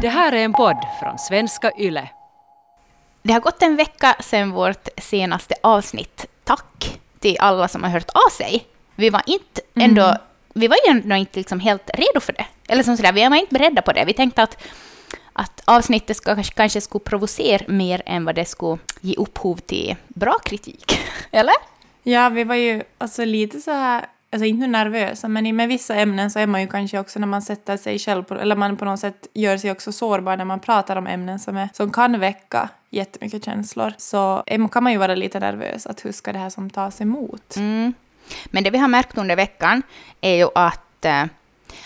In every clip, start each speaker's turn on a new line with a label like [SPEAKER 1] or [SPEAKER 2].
[SPEAKER 1] Det här är en podd från svenska YLE.
[SPEAKER 2] Det har gått en vecka sedan vårt senaste avsnitt. Tack till alla som har hört av sig. Vi var inte ändå, mm. vi var ju ändå inte liksom helt redo för det. Eller som sådär, vi var inte beredda på det. Vi tänkte att, att avsnittet ska, kanske skulle provocera mer än vad det skulle ge upphov till bra kritik. Eller?
[SPEAKER 3] Ja, vi var ju alltså lite så här alltså inte nervösa, men med vissa ämnen så är man ju kanske också när man sätter sig själv på, eller man på något sätt gör sig också sårbar när man pratar om ämnen som, är, som kan väcka jättemycket känslor. Så eh, kan man ju vara lite nervös att hur ska det här som tas emot?
[SPEAKER 2] Mm. Men det vi har märkt under veckan är ju att, eh,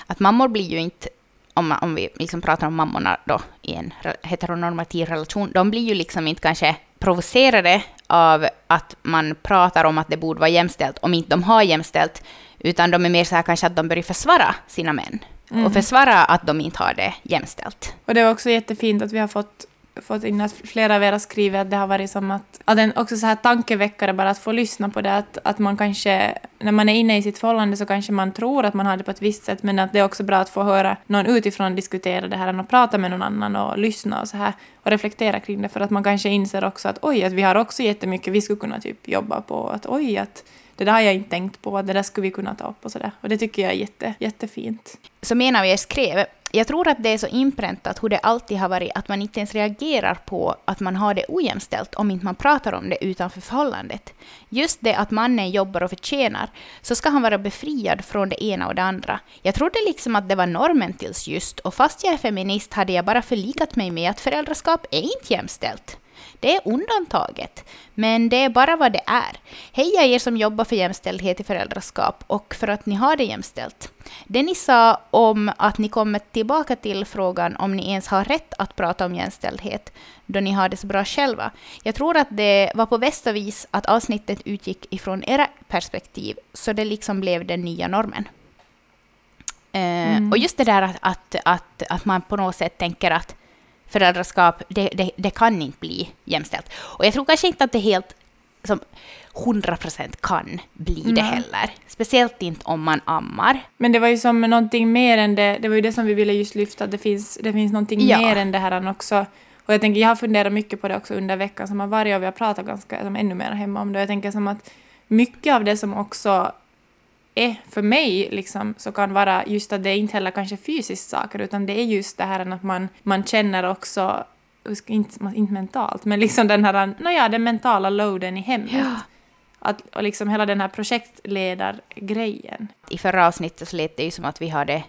[SPEAKER 2] att mammor blir ju inte om, om vi liksom pratar om mammorna då i en heteronormativ relation, de blir ju liksom inte kanske provocerade av att man pratar om att det borde vara jämställt om inte de har jämställt, utan de är mer så här kanske att de börjar försvara sina män mm. och försvara att de inte har det jämställt.
[SPEAKER 3] Och det är också jättefint att vi har fått fått in att flera av er har skrivit att det har varit som att, att en också så här tankeväckare bara att få lyssna på det, att, att man kanske, när man är inne i sitt förhållande så kanske man tror att man har det på ett visst sätt, men att det är också bra att få höra någon utifrån diskutera det här, och prata med någon annan och lyssna och så här, och reflektera kring det, för att man kanske inser också att oj, att vi har också jättemycket vi skulle kunna typ jobba på, att oj, att det där har jag inte tänkt på, det där skulle vi kunna ta upp och sådär. Och det tycker jag är jätte, jättefint.
[SPEAKER 2] Så menar vi skrev jag tror att det är så inpräntat hur det alltid har varit att man inte ens reagerar på att man har det ojämställt om inte man pratar om det utanför förhållandet. Just det att mannen jobbar och förtjänar, så ska han vara befriad från det ena och det andra. Jag trodde liksom att det var normen tills just, och fast jag är feminist hade jag bara förlikat mig med att föräldraskap är inte jämställt. Det är undantaget, men det är bara vad det är. Heja er som jobbar för jämställdhet i föräldraskap och för att ni har det jämställt. Det ni sa om att ni kommer tillbaka till frågan om ni ens har rätt att prata om jämställdhet, då ni har det så bra själva. Jag tror att det var på bästa vis att avsnittet utgick ifrån era perspektiv, så det liksom blev den nya normen. Eh, mm. och just det där att, att, att, att man på något sätt tänker att föräldraskap, det, det, det, kan inte bli jämställt. Och jag tror kanske inte att det helt som 100% kan bli mm. det heller. Speciellt inte om man ammar.
[SPEAKER 3] Men det var ju som någonting mer än det, det var ju det som vi ville just lyfta, det finns, det finns någonting ja. mer än det här också. Och jag tänker, jag har funderat mycket på det också under veckan som har varit och vi har pratat ganska, som ännu mer hemma om det. Jag tänker som att mycket av det som också är för mig liksom, så kan vara just att det inte heller kanske fysiskt saker utan det är just det här att man, man känner också inte, inte mentalt, men liksom den här, nåja, den mentala loaden i hemmet. Ja. Att, och liksom hela den här projektledargrejen.
[SPEAKER 2] I förra avsnittet så lät det ju som att vi hade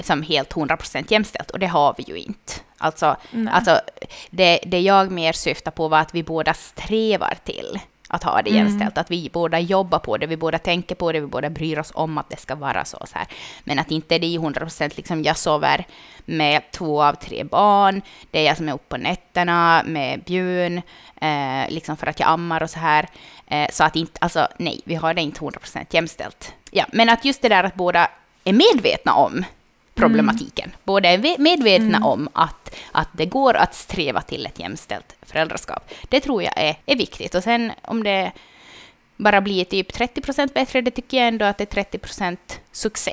[SPEAKER 2] som helt 100% jämställt och det har vi ju inte. Alltså, alltså det, det jag mer syftar på var att vi båda strävar till att ha det jämställt. Mm. Att vi båda jobbar på det, vi båda tänker på det, vi båda bryr oss om att det ska vara så. så här. Men att inte det är 100 procent, liksom jag sover med två av tre barn, det är jag som är uppe på nätterna med Björn, eh, liksom för att jag ammar och så här. Eh, så att inte, alltså nej, vi har det inte 100 procent jämställt. Ja, men att just det där att båda är medvetna om problematiken. Mm. Båda är medvetna mm. om att, att det går att sträva till ett jämställt föräldraskap. Det tror jag är, är viktigt. Och sen om det bara blir typ 30 procent bättre, det tycker jag ändå att det är 30 procent succé.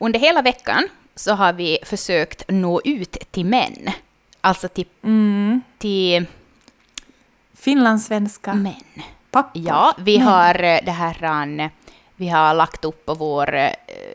[SPEAKER 2] Under hela veckan så har vi försökt nå ut till män Alltså till... Mm. till
[SPEAKER 3] Finlandssvenska
[SPEAKER 2] män.
[SPEAKER 3] Pappor.
[SPEAKER 2] Ja, vi män. har eh, det här... Vi har lagt upp på vår eh,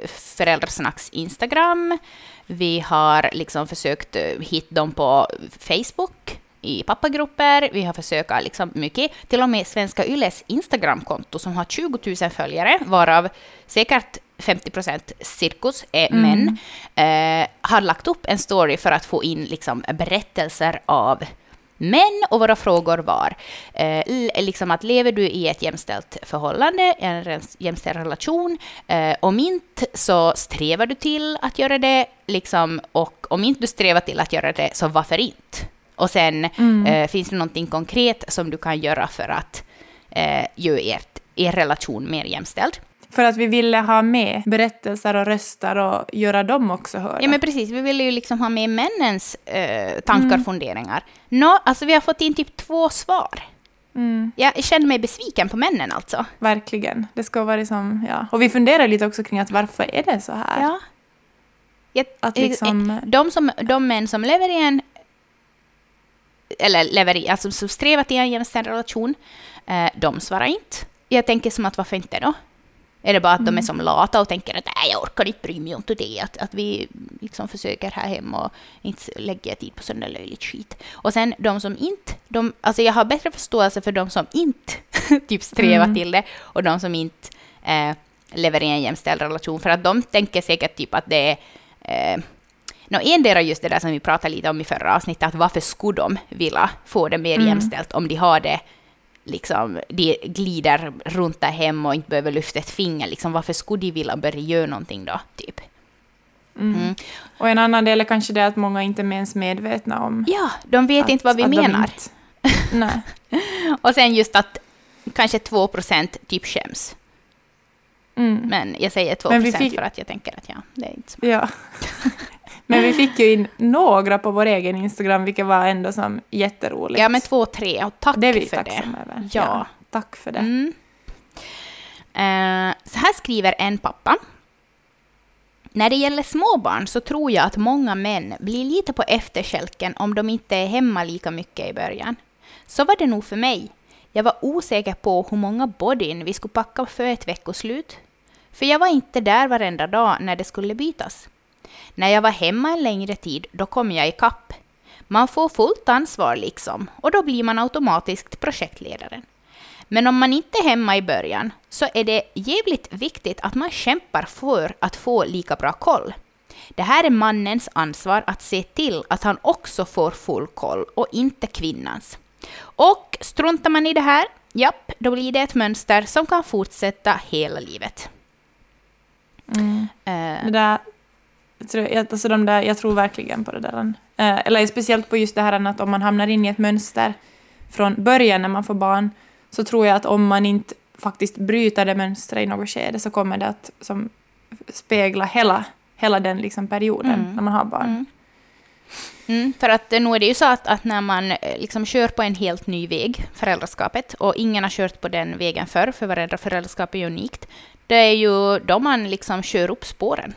[SPEAKER 2] föräldrasnacks Instagram. Vi har liksom försökt eh, hitta dem på Facebook i pappagrupper. Vi har försökt liksom mycket. Till och med Svenska Yles Instagramkonto som har 20 000 följare, varav säkert 50 procent cirkus är mm. män, eh, har lagt upp en story för att få in liksom, berättelser av män och våra frågor var eh, liksom att lever du i ett jämställt förhållande, en jämställd relation, eh, om inte så strävar du till att göra det, liksom, och om inte du strävar till att göra det, så varför inte? Och sen mm. eh, finns det någonting konkret som du kan göra för att eh, göra ert, er relation mer jämställd.
[SPEAKER 3] För att vi ville ha med berättelser och röster och göra dem också hörda.
[SPEAKER 2] Ja, men precis. Vi ville ju liksom ha med männens eh, tankar och mm. funderingar. Nå, alltså vi har fått in typ två svar. Mm. Jag känner mig besviken på männen alltså.
[SPEAKER 3] Verkligen. Det ska vara liksom, ja. Och vi funderar lite också kring att varför är det så här?
[SPEAKER 2] Ja. Jag, att liksom... Eh, de, som, de män som lever i en eller lever i, alltså som strävar till en jämställd relation, eh, de svarar inte. Jag tänker som att varför inte då? Är det bara att mm. de är mm. som lata och tänker att nej, jag orkar inte bry mig om det, att, att vi liksom försöker här hemma och inte lägger tid på där löjligt skit. Och sen de som inte, de, alltså jag har bättre förståelse för de som inte typ strävar mm. till det och de som inte eh, lever i en jämställd relation, för att de tänker säkert typ att det är eh, No, endera just det där som vi pratade lite om i förra avsnittet, att varför skulle de vilja få det mer mm. jämställt om de har det liksom, de glider runt där hemma och inte behöver lyfta ett finger. Liksom, varför skulle de vilja börja göra någonting då? Typ.
[SPEAKER 3] Mm. Mm. Och en annan del är kanske det att många inte är ens medvetna om...
[SPEAKER 2] Ja, de vet att, inte vad vi menar.
[SPEAKER 3] Nej.
[SPEAKER 2] och sen just att kanske 2 procent typ skäms. Mm. Men jag säger 2 procent fick... för att jag tänker att ja, det är inte så
[SPEAKER 3] Ja. Men vi fick ju in några på vår egen Instagram, vilket var ändå som jätteroligt.
[SPEAKER 2] Ja, men två, tre. Och tack
[SPEAKER 3] det är vi
[SPEAKER 2] för
[SPEAKER 3] det. Över. Ja. ja. Tack för det.
[SPEAKER 2] Mm. Uh, så här skriver en pappa. När det gäller småbarn så tror jag att många män blir lite på efterkälken om de inte är hemma lika mycket i början. Så var det nog för mig. Jag var osäker på hur många bodyn vi skulle packa för ett veckoslut. För jag var inte där varenda dag när det skulle bytas. När jag var hemma en längre tid, då kom jag ikapp. Man får fullt ansvar liksom, och då blir man automatiskt projektledaren. Men om man inte är hemma i början, så är det jävligt viktigt att man kämpar för att få lika bra koll. Det här är mannens ansvar att se till att han också får full koll och inte kvinnans. Och struntar man i det här, japp, då blir det ett mönster som kan fortsätta hela livet.
[SPEAKER 3] Mm. Uh, det där jag, alltså de där, jag tror verkligen på det där. Eh, eller speciellt på just det här att om man hamnar in i ett mönster från början när man får barn, så tror jag att om man inte faktiskt bryter det mönstret i något skede så kommer det att som, spegla hela, hela den liksom perioden mm. när man har barn. Mm.
[SPEAKER 2] Mm, för att nu är det ju så att, att när man eh, liksom kör på en helt ny väg, föräldraskapet, och ingen har kört på den vägen förr, för varenda föräldraskap är unikt, det är ju då man liksom kör upp spåren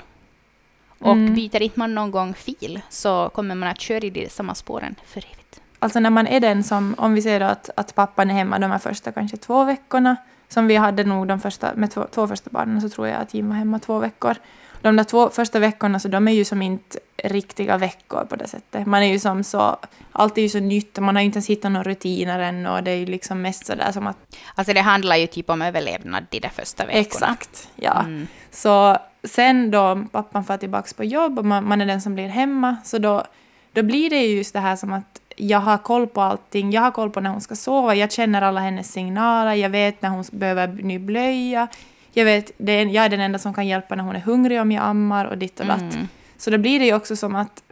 [SPEAKER 2] och mm. byter inte man någon gång fil så kommer man att köra i de samma spåren för evigt.
[SPEAKER 3] Alltså när man är den som, om vi säger att, att pappan är hemma de här första kanske två veckorna, som vi hade nog de första, med två, två första barnen så tror jag att Jim var hemma två veckor. De där två första veckorna så de är ju som inte riktiga veckor på det sättet. Man är ju som så, allt är ju så nytt och man har ju inte ens hittat några rutiner än och det är ju liksom mest sådär som att...
[SPEAKER 2] Alltså det handlar ju typ om överlevnad de där första veckorna.
[SPEAKER 3] Exakt, ja. Mm. Så sen då pappan får tillbaka på jobb och man, man, är den som blir hemma, så då, då blir det ju just det här som att jag har koll på allting. Jag har koll på när hon ska sova, jag känner alla hennes signaler, jag vet när hon behöver ny blöja. Jag vet, det är, jag är den enda som kan hjälpa när hon är hungrig om jag ammar och ditt och datt. Mm. Så då blir det ju också som att...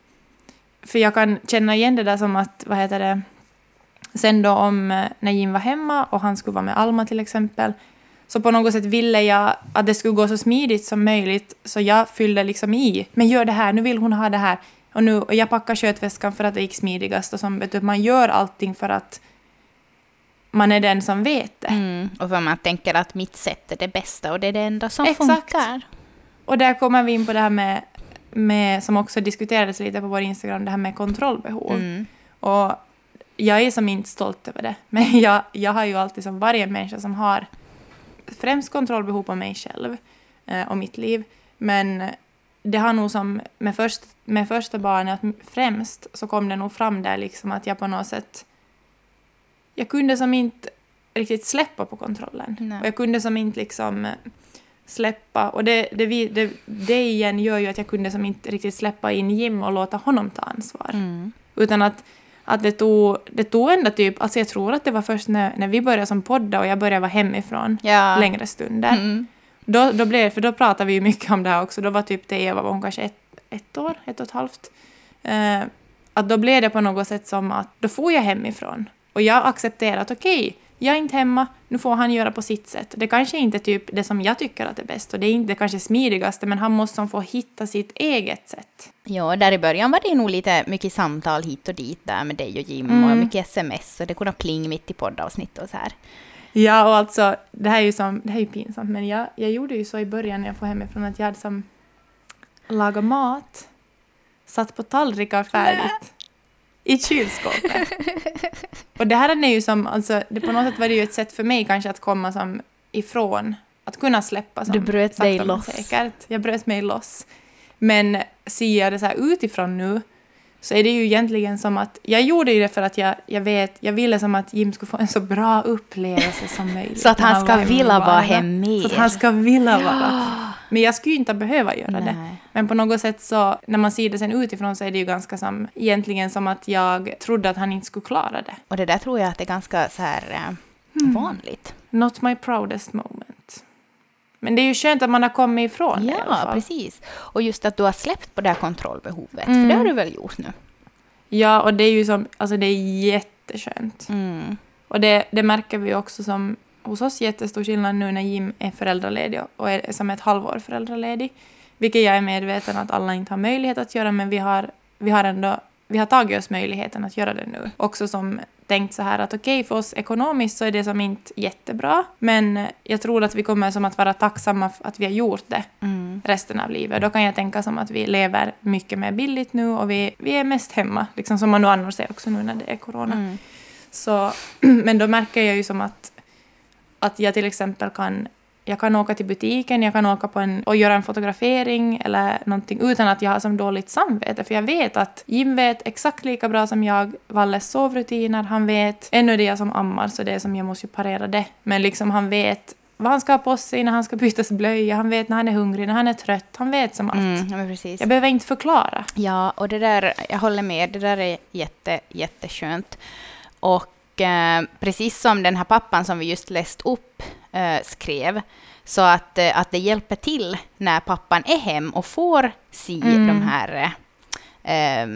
[SPEAKER 3] För jag kan känna igen det där som att, vad heter det, sen då om eh, när Jim var hemma och han skulle vara med Alma till exempel, så på något sätt ville jag att det skulle gå så smidigt som möjligt, så jag fyllde liksom i. Men gör det här, nu vill hon ha det här. Och, nu, och jag packar kötväskan för att det gick smidigast. Och som, vet man gör allting för att man är den som vet det.
[SPEAKER 2] Mm, och för man tänker att mitt sätt är det bästa och det är det enda som Exakt. funkar.
[SPEAKER 3] Och där kommer vi in på det här med, med, som också diskuterades lite på vår Instagram, det här med kontrollbehov. Mm. Och jag är som inte stolt över det, men jag, jag har ju alltid som varje människa som har främst kontrollbehov på mig själv eh, och mitt liv. Men det har nog som med, först, med första barnet främst så kom det nog fram där liksom att jag på något sätt jag kunde som inte riktigt släppa på kontrollen. Nej. Och jag kunde som inte liksom släppa, och det, det, det, det igen gör ju att jag kunde som inte riktigt släppa in Jim och låta honom ta ansvar. Mm. Utan att att det tog, det tog ändå typ, alltså jag tror att det var först när, när vi började som podda och jag började vara hemifrån ja. längre stunder. Mm. Då, då blev, för då pratade vi ju mycket om det här också, då var typ det Eva, var hon kanske ett, ett år, ett och ett halvt. Eh, att då blev det på något sätt som att då får jag hemifrån. Och jag accepterade att okej, okay, jag är inte hemma, nu får han göra på sitt sätt. Det kanske inte är typ det som jag tycker att är bäst och det är inte det kanske smidigaste men han måste få hitta sitt eget sätt.
[SPEAKER 2] Ja, där i början var det nog lite mycket samtal hit och dit där med dig och Jim
[SPEAKER 3] Mm.
[SPEAKER 2] och mycket sms och det kunde pling mitt i poddavsnitt och så här.
[SPEAKER 3] Ja, och alltså, det här är ju, som, det här är pinsamt, men jag, jag gjorde ju så i början när jag får hemifrån att jag hade som lagat mat, satt på tallrikar färdigt i kylskåpet. och det här är ju som, alltså, det på något sätt var det ju ett sätt för mig kanske att komma som ifrån, att kunna släppa som
[SPEAKER 2] Du bröt dig loss.
[SPEAKER 3] Säkert. Jag bröt mig loss. Men ser jag det så här utifrån nu så är det ju egentligen som att jag gjorde ju det för att jag, jag vet, jag ville som att Jim skulle få en så bra upplevelse som möjligt.
[SPEAKER 2] Så att
[SPEAKER 3] när
[SPEAKER 2] han ska vilja vara
[SPEAKER 3] barna.
[SPEAKER 2] hem mer.
[SPEAKER 3] Så att han ska vilja vara. Men jag skulle ju inte behöva göra det.
[SPEAKER 2] Nej.
[SPEAKER 3] Men på något sätt så, när man ser det sen utifrån så är det ju ganska som, egentligen som att jag trodde att han inte skulle klara det.
[SPEAKER 2] Och det där tror jag att det är ganska så här eh,
[SPEAKER 3] Mm.
[SPEAKER 2] vanligt.
[SPEAKER 3] Not my proudest moment. Men det är ju skönt att man har kommit ifrån det
[SPEAKER 2] Ja, precis. Och just att du har släppt på det här kontrollbehovet,
[SPEAKER 3] Mm.
[SPEAKER 2] för det har du väl gjort nu?
[SPEAKER 3] Ja, och det är ju som, alltså det är jätteskönt.
[SPEAKER 2] Mm.
[SPEAKER 3] Och det, det märker vi också som hos oss jättestor skillnad nu när Jim är föräldraledig och är som ett halvår föräldraledig. Vilket jag är medveten att alla inte har möjlighet att göra men vi har, vi har ändå vi har tagit oss möjligheten att göra det nu. Också som tänkt så här att okej, för oss ekonomiskt så är det som inte jättebra, men jag tror att vi kommer som att vara tacksamma för att vi har gjort det
[SPEAKER 2] Mm.
[SPEAKER 3] resten av livet. Då kan jag tänka som att vi lever mycket mer billigt nu och vi, vi är mest hemma, liksom som man nu annars är också nu när det är corona.
[SPEAKER 2] Mm.
[SPEAKER 3] Så, men då märker jag ju som att, att jag till exempel kan, jag kan åka till butiken, jag kan åka på en, och göra en fotografering eller någonting utan att jag har som dåligt samvete. För jag vet att Jim vet exakt lika bra som jag Valles sovrutiner, han vet, ännu är det jag som ammar så det är som jag måste ju parera det. Men liksom han vet vad han ska ha på sig när han ska bytas blöja, han vet när han är hungrig, när han är trött, han vet som allt.
[SPEAKER 2] Mm, ja, precis.
[SPEAKER 3] Jag behöver inte förklara.
[SPEAKER 2] Ja, och det där, jag håller med, det där är jätte, jätteskönt. Och eh, precis som den här pappan som vi just läst upp eh, skrev, så att, eh, att det hjälper till när pappan är hem och får se
[SPEAKER 3] Mm.
[SPEAKER 2] de här eh,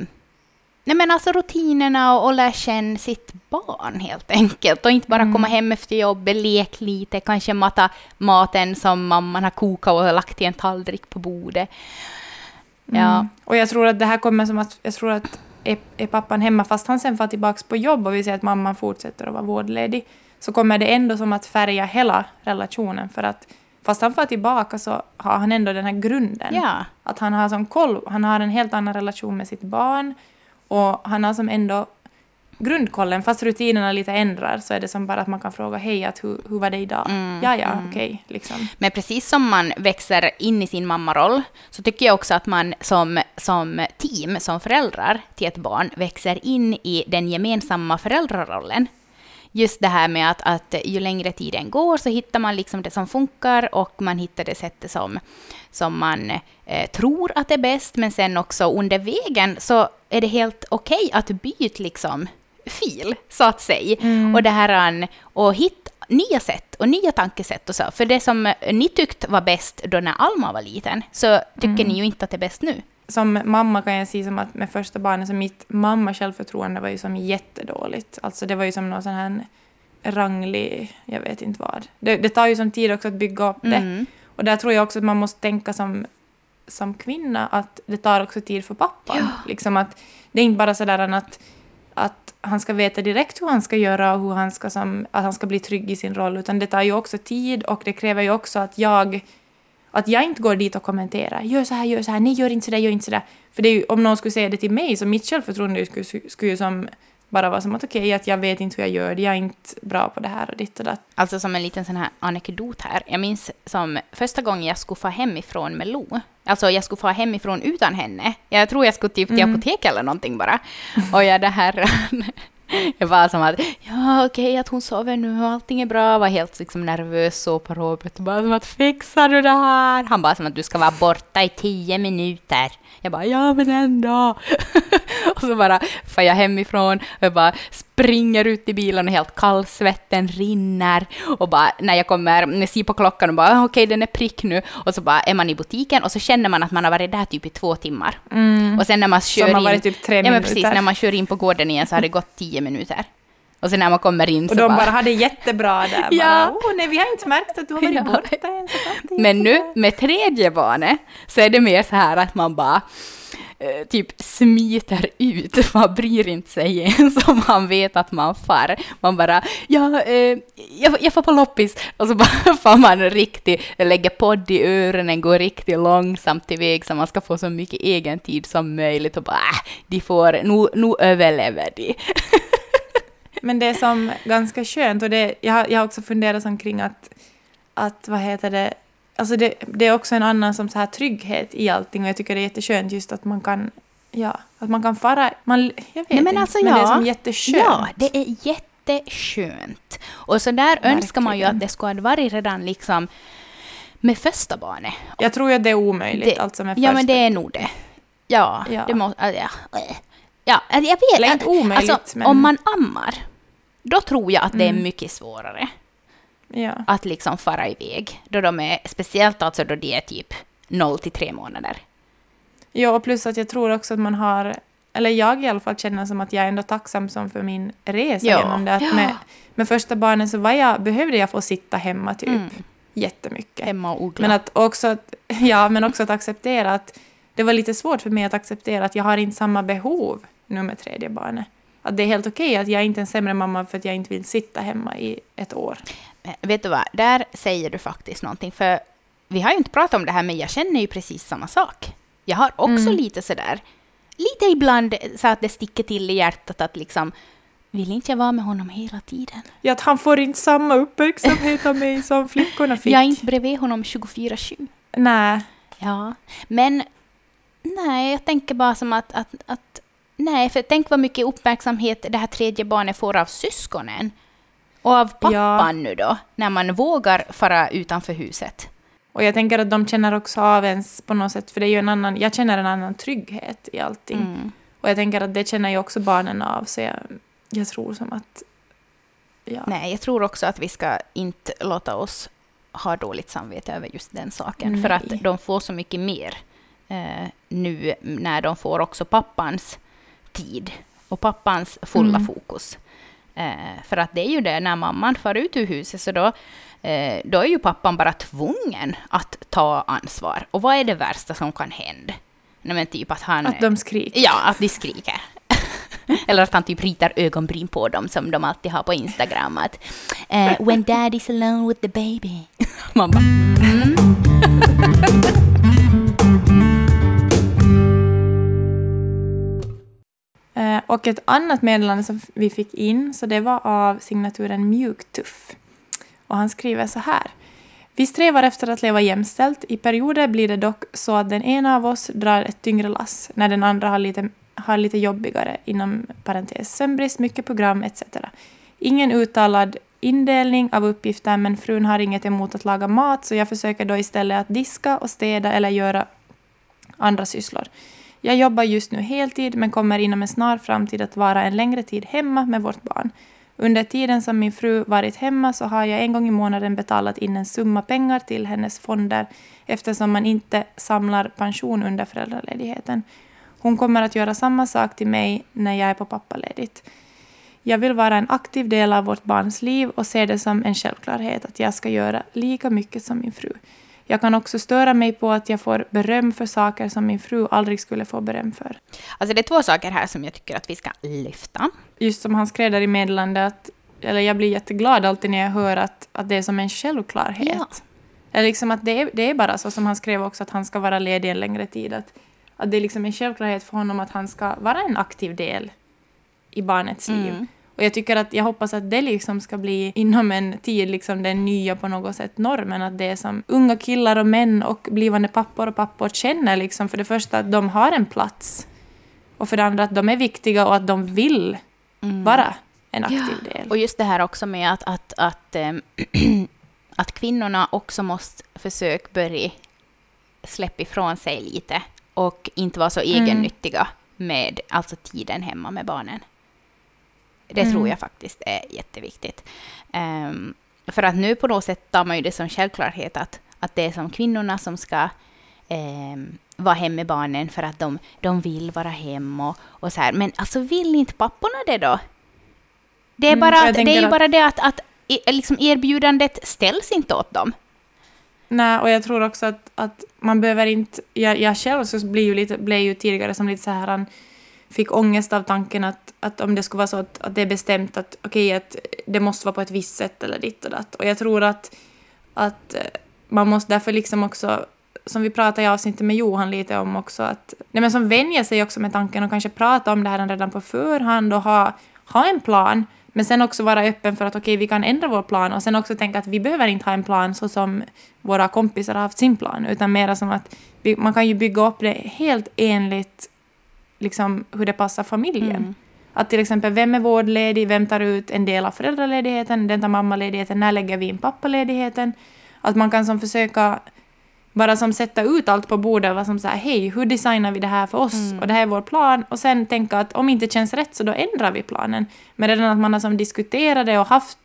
[SPEAKER 2] nej men alltså rutinerna och, och lär känna sitt barn helt enkelt. Och inte bara
[SPEAKER 3] Mm.
[SPEAKER 2] komma hem efter jobbet, lek lite, kanske mata maten som mamman har kokat och lagt i en tallrik på bordet. Ja.
[SPEAKER 3] Mm. Och jag tror att det här kommer som att, jag tror att är, är pappan hemma fast han sen får tillbaka på jobb och vi ser att mamman fortsätter att vara vårdledig, så kommer det ändå som att färga hela relationen för att fast han får tillbaka så har han ändå den här grunden.
[SPEAKER 2] Ja.
[SPEAKER 3] Att han har som koll, han har en helt annan relation med sitt barn och han har som ändå grundkollen, fast rutinerna lite ändrar så är det som bara att man kan fråga hej, att hur, hur var det idag?
[SPEAKER 2] Mm,
[SPEAKER 3] ja, ja,
[SPEAKER 2] mm.
[SPEAKER 3] okej, liksom.
[SPEAKER 2] Men precis som man växer in i sin mammaroll så tycker jag också att man som, som team, som föräldrar till ett barn, växer in i den gemensamma föräldrarollen. Just det här med att, att ju längre tiden går så hittar man liksom det som funkar och man hittar det sättet som, som man eh, tror att är bäst, men sen också under vägen så är det helt okej att byta liksom fil, så att säga.
[SPEAKER 3] Mm.
[SPEAKER 2] Och det här an- och hitta nya sätt och nya tankesätt och så. För det som ni tyckte var bäst då när Alma var liten, så tycker
[SPEAKER 3] Mm.
[SPEAKER 2] ni ju inte att det är bäst nu.
[SPEAKER 3] Som mamma kan jag säga som att med första barnet, så mitt mamma självförtroende var ju som jättedåligt. Alltså det var ju som någon sån här ranglig, jag vet inte vad. Det, det tar ju som tid också att bygga upp det.
[SPEAKER 2] Mm.
[SPEAKER 3] Och där tror jag också att man måste tänka som, som kvinna att det tar också tid för pappan. Liksom att det är inte bara sådär att, att han ska veta direkt hur han ska göra och hur han ska, som, att han ska bli trygg i sin roll, utan det tar ju också tid och det kräver ju också att jag att jag inte går dit och kommenterar. Gör så här, gör så här, nej gör inte så där, gör inte så där. För det är ju, om någon skulle säga det till mig så mitt självförtroende skulle, skulle ju som bara vara som att okej, att jag vet inte hur jag gör det, jag är inte bra på det här och ditt och datt.
[SPEAKER 2] Alltså som en liten sån här anekdot här. Jag minns som första gången jag skulle få hemifrån med Lo. Alltså jag skulle få hemifrån utan henne. Jag tror jag skulle typ till
[SPEAKER 3] Mm.
[SPEAKER 2] apotek eller någonting bara. Och jag det här... Jag var som att, ja okej att hon sover nu och allting är bra. Var helt liksom nervös så på Robert. Bara som att, fixar du det här? Han bara som att du ska vara borta i tio minuter. Jag bara, ja men ändå. och så bara får jag hemifrån och jag bara springer ut i bilen och helt kallsvetten rinner. Och bara när jag kommer, när jag ser på klockan och bara, "Ah, okej den är prick nu. Och så bara är man i butiken och så känner man att man har varit där typ i två timmar. Och sen när man kör
[SPEAKER 3] Som har
[SPEAKER 2] in...
[SPEAKER 3] varit typ tre
[SPEAKER 2] ja, men
[SPEAKER 3] minuter.
[SPEAKER 2] precis, när man kör in på gården igen så har det gått tio minuter. Och sen när man kommer in
[SPEAKER 3] Och
[SPEAKER 2] så
[SPEAKER 3] de
[SPEAKER 2] bara...
[SPEAKER 3] bara hade jättebra där.
[SPEAKER 2] Ja.
[SPEAKER 3] Bara, oh, nej, vi har inte märkt att du har varit
[SPEAKER 2] Ja.
[SPEAKER 3] borta ens.
[SPEAKER 2] Men nu med tredje barnet så är det mer så här att man bara eh, typ smiter ut. Man bryr inte sig ens om man vet att man far. Man bara, ja, eh, jag, jag får på loppis. Och så bara får man riktigt, lägger podd i öronen, går riktigt långsamt iväg så man ska få så mycket egen tid som möjligt och bara, äh, de får, nu, nu överlever de.
[SPEAKER 3] Men det är som ganska skönt och det, jag, har, jag har också funderat omkring att, att vad heter det, alltså det, det är också en annan som så här trygghet i allting och jag tycker det är jätteskönt just att man kan, ja, att man kan fara, man, jag vet
[SPEAKER 2] Nej, men
[SPEAKER 3] inte,
[SPEAKER 2] alltså,
[SPEAKER 3] men det är
[SPEAKER 2] ja.
[SPEAKER 3] som jätteskönt.
[SPEAKER 2] Ja, det är jätteskönt. Och så där önskar man ju
[SPEAKER 3] Verkligen.
[SPEAKER 2] att det skulle ha varit redan liksom med första barnet.
[SPEAKER 3] Jag tror ju att det är omöjligt
[SPEAKER 2] Det-
[SPEAKER 3] alltså med
[SPEAKER 2] Ja, men
[SPEAKER 3] första-
[SPEAKER 2] det är nog det. Ja,
[SPEAKER 3] Ja.
[SPEAKER 2] det måste... Ja, ja, jag vet.
[SPEAKER 3] Eller inte omöjligt,
[SPEAKER 2] alltså,
[SPEAKER 3] men-
[SPEAKER 2] Om man ammar, då tror jag att det är
[SPEAKER 3] Mm.
[SPEAKER 2] mycket svårare
[SPEAKER 3] Ja.
[SPEAKER 2] att liksom fara iväg. Då de är, speciellt alltså då de är typ 0 till 3 månader.
[SPEAKER 3] ja, och plus att jag tror också att man har, eller jag i alla fall känner som att jag är ändå tacksam som för min resa
[SPEAKER 2] Ja.
[SPEAKER 3] genom det. Att
[SPEAKER 2] Ja.
[SPEAKER 3] med, med första barnen så var jag, behövde jag få sitta hemma typ
[SPEAKER 2] Mm.
[SPEAKER 3] jättemycket.
[SPEAKER 2] Hemma och odla.
[SPEAKER 3] Men att också ja, men också att acceptera att det var lite svårt för mig att acceptera att jag har inte samma behov nu med tredje barnet. Att det är helt okej att jag inte är en sämre mamma för att jag inte vill sitta hemma i ett år.
[SPEAKER 2] Men Vet du vad, där säger du faktiskt någonting. För vi har ju inte pratat om det här, men jag känner ju precis samma sak. Jag har också
[SPEAKER 3] Mm.
[SPEAKER 2] lite sådär, lite ibland så att det sticker till i hjärtat att liksom, vill inte jag vara med honom hela tiden?
[SPEAKER 3] Ja, att han får inte samma uppmärksamhet av mig som flickorna fick.
[SPEAKER 2] Jag är inte bredvid honom 24-7.
[SPEAKER 3] Nej.
[SPEAKER 2] Ja, men nej, jag tänker bara som att, att, att nej, för tänk vad mycket uppmärksamhet det här tredje barnet får av syskonen. Och av pappan
[SPEAKER 3] Ja.
[SPEAKER 2] nu då, när man vågar fara utanför huset.
[SPEAKER 3] Och jag tänker att de känner också av ens på något sätt, för det är ju en annan, jag känner en annan trygghet i allting.
[SPEAKER 2] Mm.
[SPEAKER 3] Och jag tänker att det känner ju också barnen av, så jag, jag tror som att... Ja.
[SPEAKER 2] Nej, jag tror också att vi ska inte låta oss ha dåligt samvete över just den saken.
[SPEAKER 3] Nej.
[SPEAKER 2] För att de får så mycket mer eh, nu när de får också pappans tid och pappans fulla
[SPEAKER 3] Mm.
[SPEAKER 2] fokus. Eh, för att det är ju det, när mamman far ut ur huset så då, eh, då är ju pappan bara tvungen att ta ansvar. Och vad är det värsta som kan hända? Nej, men typ att han...
[SPEAKER 3] Att de skriker.
[SPEAKER 2] Ja, att de skriker. Eller att han typ ritar ögonbryn på dem som de alltid har på Instagram. Att eh, “When daddy's alone with the baby”. Man bara mm.
[SPEAKER 3] och ett annat meddelande som vi fick in, så det var av signaturen Mjuktuff. Och han skriver så här. Vi strävar efter att leva jämställt. I perioder blir det dock så att den ena av oss drar ett tyngre lass, när den andra har lite, har lite jobbigare, inom parentes sömnbrist, mycket program etc. Ingen uttalad indelning av uppgifter, men frun har inget emot att laga mat, så jag försöker då istället att diska och städa eller göra andra sysslor. Jag jobbar just nu heltid men kommer inom en snar framtid att vara en längre tid hemma med vårt barn. Under tiden som min fru varit hemma så har jag en gång i månaden betalat in en summa pengar till hennes fonder eftersom man inte samlar pension under föräldraledigheten. Hon kommer att göra samma sak till mig när jag är på pappaledigt. Jag vill vara en aktiv del av vårt barns liv och ser det som en självklarhet att jag ska göra lika mycket som min fru. Jag kan också störa mig på att jag får beröm för saker som min fru aldrig skulle få beröm för.
[SPEAKER 2] Alltså det är två saker här som jag tycker att vi ska lyfta.
[SPEAKER 3] Just som han skrev där i meddelandet, att, eller jag blir jätteglad alltid när jag hör att, att det är som en självklarhet.
[SPEAKER 2] Ja.
[SPEAKER 3] Eller liksom att det är, det är bara så som han skrev också, att han ska vara ledig en längre tid. Att, att det är liksom en självklarhet för honom att han ska vara en aktiv del i barnets liv.
[SPEAKER 2] Mm.
[SPEAKER 3] Och jag tycker att jag hoppas att det liksom ska bli inom en tid liksom den nya på något sätt normen. Att det är som unga killar och män och blivande pappor och pappor känner liksom för det första att de har en plats. Och för det andra att de är viktiga och att de vill vara en aktiv del.
[SPEAKER 2] Och just det här också med att, att, att, ehm, att kvinnorna också måste försöka börja släppa ifrån sig lite och inte vara så
[SPEAKER 3] Mm.
[SPEAKER 2] egennyttiga med alltså tiden hemma med barnen. Det
[SPEAKER 3] Mm.
[SPEAKER 2] tror jag faktiskt är jätteviktigt. Ehm, för att nu på något sätt tar man ju det som självklarhet att, att det är som kvinnorna som ska ehm, vara hemma med barnen för att de, de vill vara hemma och, och så här. Men alltså vill inte papporna det då? Det är,
[SPEAKER 3] Mm,
[SPEAKER 2] bara,
[SPEAKER 3] jag
[SPEAKER 2] att, det är ju
[SPEAKER 3] att-
[SPEAKER 2] bara det att, att i- liksom erbjudandet ställs inte åt dem.
[SPEAKER 3] Nej, och jag tror också att, att man behöver inte... Jag, jag själv så blir ju, lite, blev ju tidigare som lite så här... Fick ångest av tanken att, att om det skulle vara så att, att det är bestämt att okej, att det måste vara på ett visst sätt eller ditt och datt. Och jag tror att, att eh, man måste därför liksom också, som vi pratade i avsnittet med Johan lite om också, att nej men som vänjer sig också med tanken och kanske prata om det här redan på förhand och ha, ha en plan. Men sen också vara öppen för att okej, vi kan ändra vår plan och sen också tänka att vi behöver inte ha en plan så som våra kompisar har haft sin plan, utan mera som att vi, man kan ju bygga upp det helt enligt liksom, hur det passar familjen.
[SPEAKER 2] Mm.
[SPEAKER 3] Att till exempel, vem är vårdledig, vem tar ut en del av föräldraledigheten, den tar mammaledigheten, när lägger vi in pappaledigheten? Att man kan som försöka bara som sätta ut allt på bordet, vad som säger hej, hur designar vi det här för oss?
[SPEAKER 2] Mm.
[SPEAKER 3] Och det här är vår plan. Och sen tänka att om inte känns rätt så då ändrar vi planen. Men redan att man har som diskuterat det och haft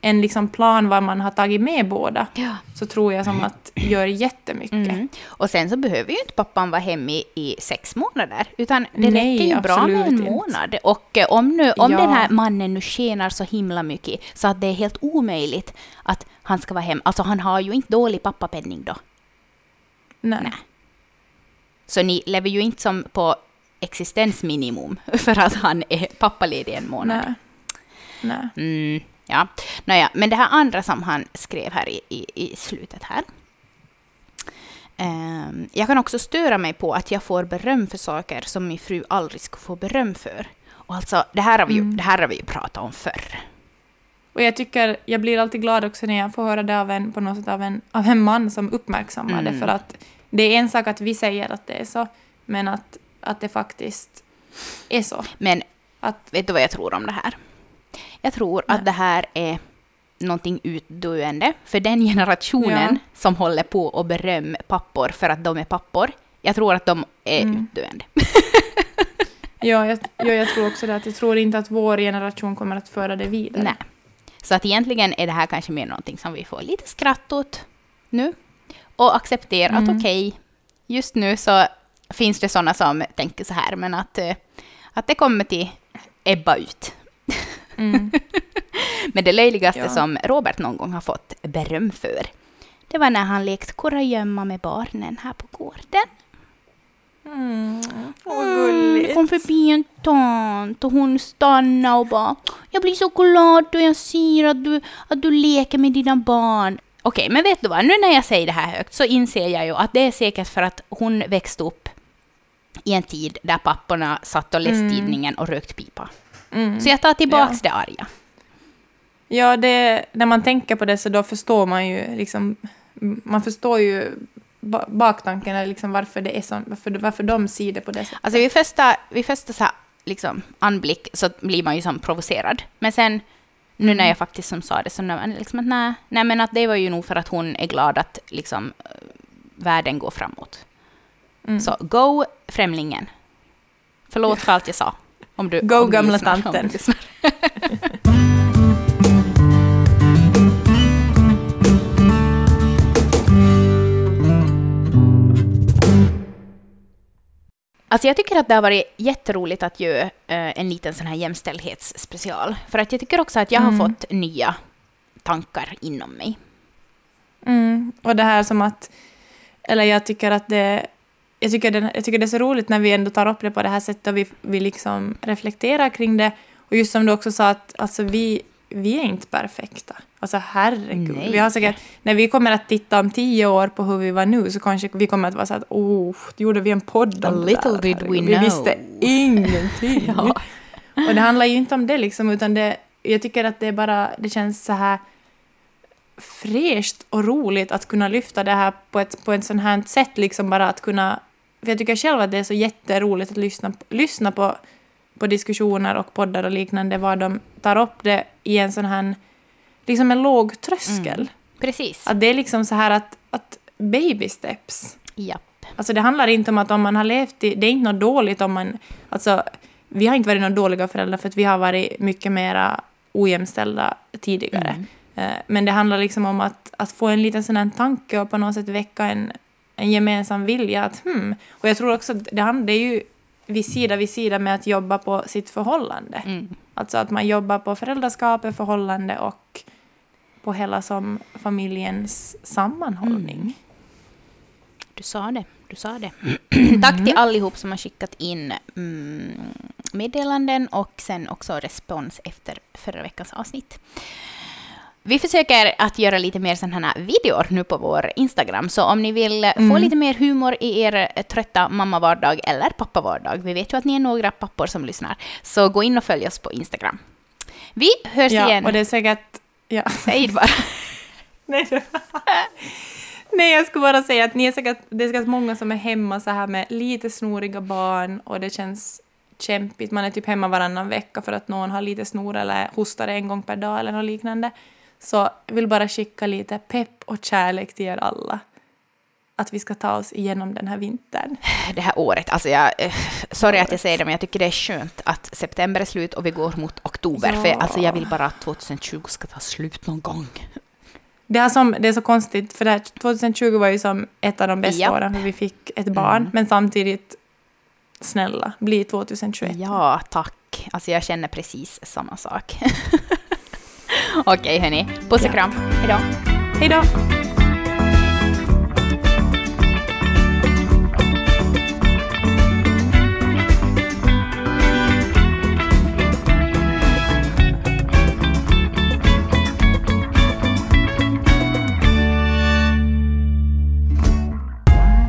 [SPEAKER 3] en liksom plan vad man har tagit med båda,
[SPEAKER 2] Ja.
[SPEAKER 3] så tror jag som att gör jättemycket.
[SPEAKER 2] Mm. Och sen så behöver ju inte pappan vara hemma i, i sex månader, utan det
[SPEAKER 3] Nej,
[SPEAKER 2] räcker ju bra med en
[SPEAKER 3] inte.
[SPEAKER 2] månad. Och eh, om, nu, om
[SPEAKER 3] Ja.
[SPEAKER 2] den här mannen nu tjänar så himla mycket så att det är helt omöjligt att han ska vara hemma, alltså han har ju inte dålig pappapenning då.
[SPEAKER 3] Nej.
[SPEAKER 2] Nej. Så ni lever ju inte som på existensminimum för att han är pappaledig en månad.
[SPEAKER 3] Nej. Nej.
[SPEAKER 2] Mm, ja. Nåja, men det här andra som han skrev här i, i, i slutet här. Ehm, jag kan också störa mig på att jag får beröm för saker som min fru aldrig skulle få beröm för. Och alltså, det här har vi ju,
[SPEAKER 3] Mm.
[SPEAKER 2] det här har vi ju pratat om förr.
[SPEAKER 3] Och jag tycker, jag blir alltid glad också när jag får höra det av en, på något sätt av en, av en man som uppmärksammar det.
[SPEAKER 2] Mm.
[SPEAKER 3] För att det är en sak att vi säger att det är så, men att, att det faktiskt är så.
[SPEAKER 2] Men
[SPEAKER 3] Att,
[SPEAKER 2] vet du vad jag tror om det här? Jag tror
[SPEAKER 3] Nej.
[SPEAKER 2] att det här är någonting utdöende för den generationen
[SPEAKER 3] Ja.
[SPEAKER 2] som håller på och beröm pappor för att de är pappor. Jag tror att de är
[SPEAKER 3] Mm.
[SPEAKER 2] utdöende.
[SPEAKER 3] ja, jag, ja, jag tror också det. Att jag tror inte att vår generation kommer att föra det vidare.
[SPEAKER 2] Nej. Så att egentligen är det här kanske mer någonting som vi får lite skratt åt nu. Och acceptera att
[SPEAKER 3] Mm.
[SPEAKER 2] okej, just nu så finns det sådana som tänker så här, men att, eh, att det kommer till ebba ut.
[SPEAKER 3] Mm.
[SPEAKER 2] Men det löjligaste
[SPEAKER 3] Ja.
[SPEAKER 2] som Robert någon gång har fått beröm för, det var när han lekt kurragömma med barnen här på gården.
[SPEAKER 3] Mm. Åh,
[SPEAKER 2] Mm,
[SPEAKER 3] gulligt.
[SPEAKER 2] Det kom förbi en tant och hon stannade och bara Jag blir så glad då jag ser att du, att du leker med dina barn. Okej, men vet du vad? Nu när jag säger det här högt så inser jag ju att det är säkert för att hon växte upp i en tid där papporna satt och läste
[SPEAKER 3] Mm.
[SPEAKER 2] tidningen och rökt pipa.
[SPEAKER 3] Mm.
[SPEAKER 2] Så jag tar tillbaks
[SPEAKER 3] Ja.
[SPEAKER 2] det arga.
[SPEAKER 3] Ja, det, när man tänker på det så då förstår man ju liksom... Man förstår ju ba- baktanken, eller liksom varför det är så, varför, varför de ser det på det sättet.
[SPEAKER 2] Alltså vid första, vid första så här, liksom, anblick så blir man ju som provocerad. Men sen, nu när jag faktiskt som sa det, så när man liksom att nej, nej, men att det var ju nog för att hon är glad att liksom eh, världen går framåt.
[SPEAKER 3] Mm.
[SPEAKER 2] Så go främlingen. Förlåt för allt jag sa. Om du,
[SPEAKER 3] Go,
[SPEAKER 2] om
[SPEAKER 3] gamla
[SPEAKER 2] lyssnar,
[SPEAKER 3] tanten.
[SPEAKER 2] Alltså jag tycker att det har varit jätteroligt att göra eh, en liten sån här jämställdhetsspecial. För att jag tycker också att jag har
[SPEAKER 3] Mm.
[SPEAKER 2] fått nya tankar inom mig.
[SPEAKER 3] Mm. Och det här som att... Eller jag tycker att det... Jag tycker, det, jag tycker det är så roligt när vi ändå tar upp det på det här sättet och vi, vi liksom reflekterar kring det. Och just som du också sa, att alltså vi, vi är inte perfekta. Alltså herregud.
[SPEAKER 2] Nej.
[SPEAKER 3] Vi har säkert, när vi kommer att titta om tio år på hur vi var nu så kanske vi kommer att vara så att oh, gjorde vi en podd
[SPEAKER 2] A
[SPEAKER 3] om det
[SPEAKER 2] little
[SPEAKER 3] där?
[SPEAKER 2] did we
[SPEAKER 3] Herregud, Vi
[SPEAKER 2] know.
[SPEAKER 3] visste ingenting.
[SPEAKER 2] Ja.
[SPEAKER 3] Och det handlar ju inte om det liksom, utan det, jag tycker att det bara, det känns så här fräscht och roligt att kunna lyfta det här på ett, på ett sånt här sätt, liksom bara att kunna... För jag tycker själv att det är så jätteroligt att lyssna, lyssna på, på diskussioner och poddar och liknande, var de tar upp det i en sån här, liksom en låg tröskel.
[SPEAKER 2] Mm. Precis.
[SPEAKER 3] Att det är liksom så här att, att baby steps.
[SPEAKER 2] Japp.
[SPEAKER 3] Alltså det handlar inte om att om man har levt i... Det är inte något dåligt om man... Alltså, vi har inte varit några dåliga föräldrar för att vi har varit mycket mera ojämställda tidigare.
[SPEAKER 2] Mm.
[SPEAKER 3] Eh, Men det handlar liksom om att, att få en liten sån här tanke och på något sätt väcka en, en gemensam vilja att hmm. Och jag tror också att det, hand- det är ju vid sida vid sida med att jobba på sitt förhållande.
[SPEAKER 2] Mm.
[SPEAKER 3] Alltså att man jobbar på föräldraskapet, förhållande och på hela som familjens sammanhållning. Mm.
[SPEAKER 2] Du sa det. Du sa det. Tack till allihop som har skickat in mm, meddelanden och sen också respons efter förra veckans avsnitt. Vi försöker att göra lite mer sådana här videor nu på vår Instagram, så om ni vill mm. få lite mer humor i er trötta mammavardag eller pappavardag, vi vet ju att ni är några pappor som lyssnar, så gå in och följ oss på Instagram. Vi hörs
[SPEAKER 3] ja,
[SPEAKER 2] igen.
[SPEAKER 3] och det är säkert... Ja.
[SPEAKER 2] Säg bara.
[SPEAKER 3] Nej, Nej, jag skulle bara säga att ni är säkert, det är säkert många som är hemma så här med lite snoriga barn och det känns kämpigt. Man är typ hemma varannan vecka för att någon har lite snor eller hostar en gång per dag eller något liknande. Så jag vill bara skicka lite pepp och kärlek till er alla. Att vi ska ta oss igenom den här vintern.
[SPEAKER 2] Det här året, alltså jag, eh, sorry att jag säger det, men jag tycker det är skönt att september är slut och vi går mot oktober. Ja. För alltså jag vill bara att 2020 ska ta slut någon gång.
[SPEAKER 3] Det är, som, det är så konstigt, för här 2020 var ju som ett av de bästa ja. åren, för vi fick ett barn, mm. men samtidigt, snälla, bli 2021.
[SPEAKER 2] Ja, tack. Alltså jag känner precis samma sak. Okej, okay, hörni. Puss och kram. Hej då.
[SPEAKER 3] Hej då.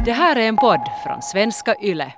[SPEAKER 1] Det här är en podd från svenska YLE.